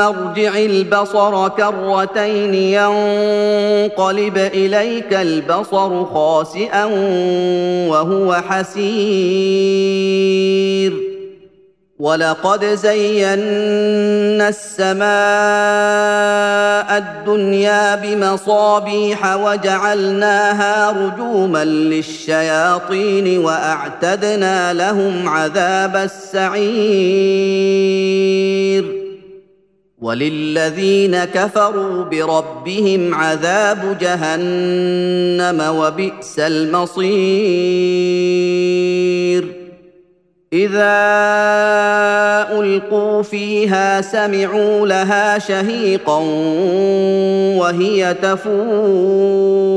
ارجع البصر كرتين ينقلب إليك البصر خاسئا وهو حسير. ولقد زينا السماء الدنيا بمصابيح وجعلناها رجوما للشياطين وأعتدنا لهم عذاب السعير. وللذين كفروا بربهم عذاب جهنم وبئس المصير. إذا ألقوا فيها سمعوا لها شهيقا وهي تفور.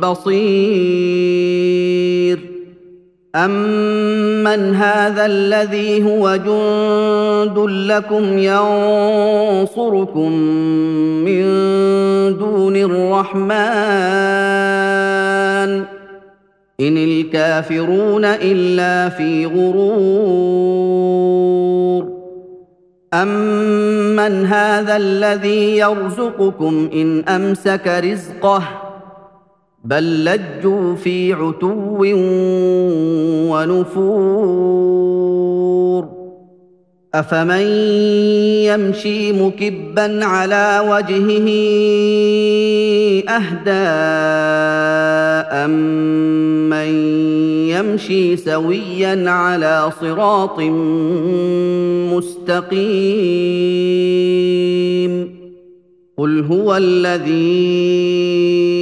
بصير. امن هذا الذي هو جند لكم ينصركم من دون الرحمن ان الكافرون الا في غرور. امن هذا الذي يرزقكم ان امسك رزقه بل لجوا في عتو ونفور. أفمن يمشي مكبا على وجهه أهدى امن يمشي سويا على صراط مستقيم. قل هو الذي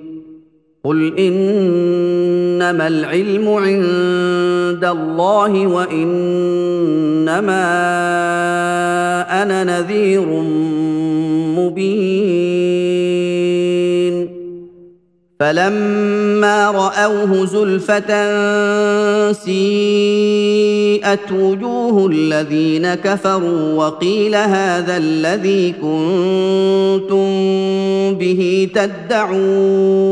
قل انما العلم عند الله وانما أنا نذير مبين فلما رأوه زلفة سيئت وجوه الذين كفروا وقيل هذا الذي كنتم به تدعون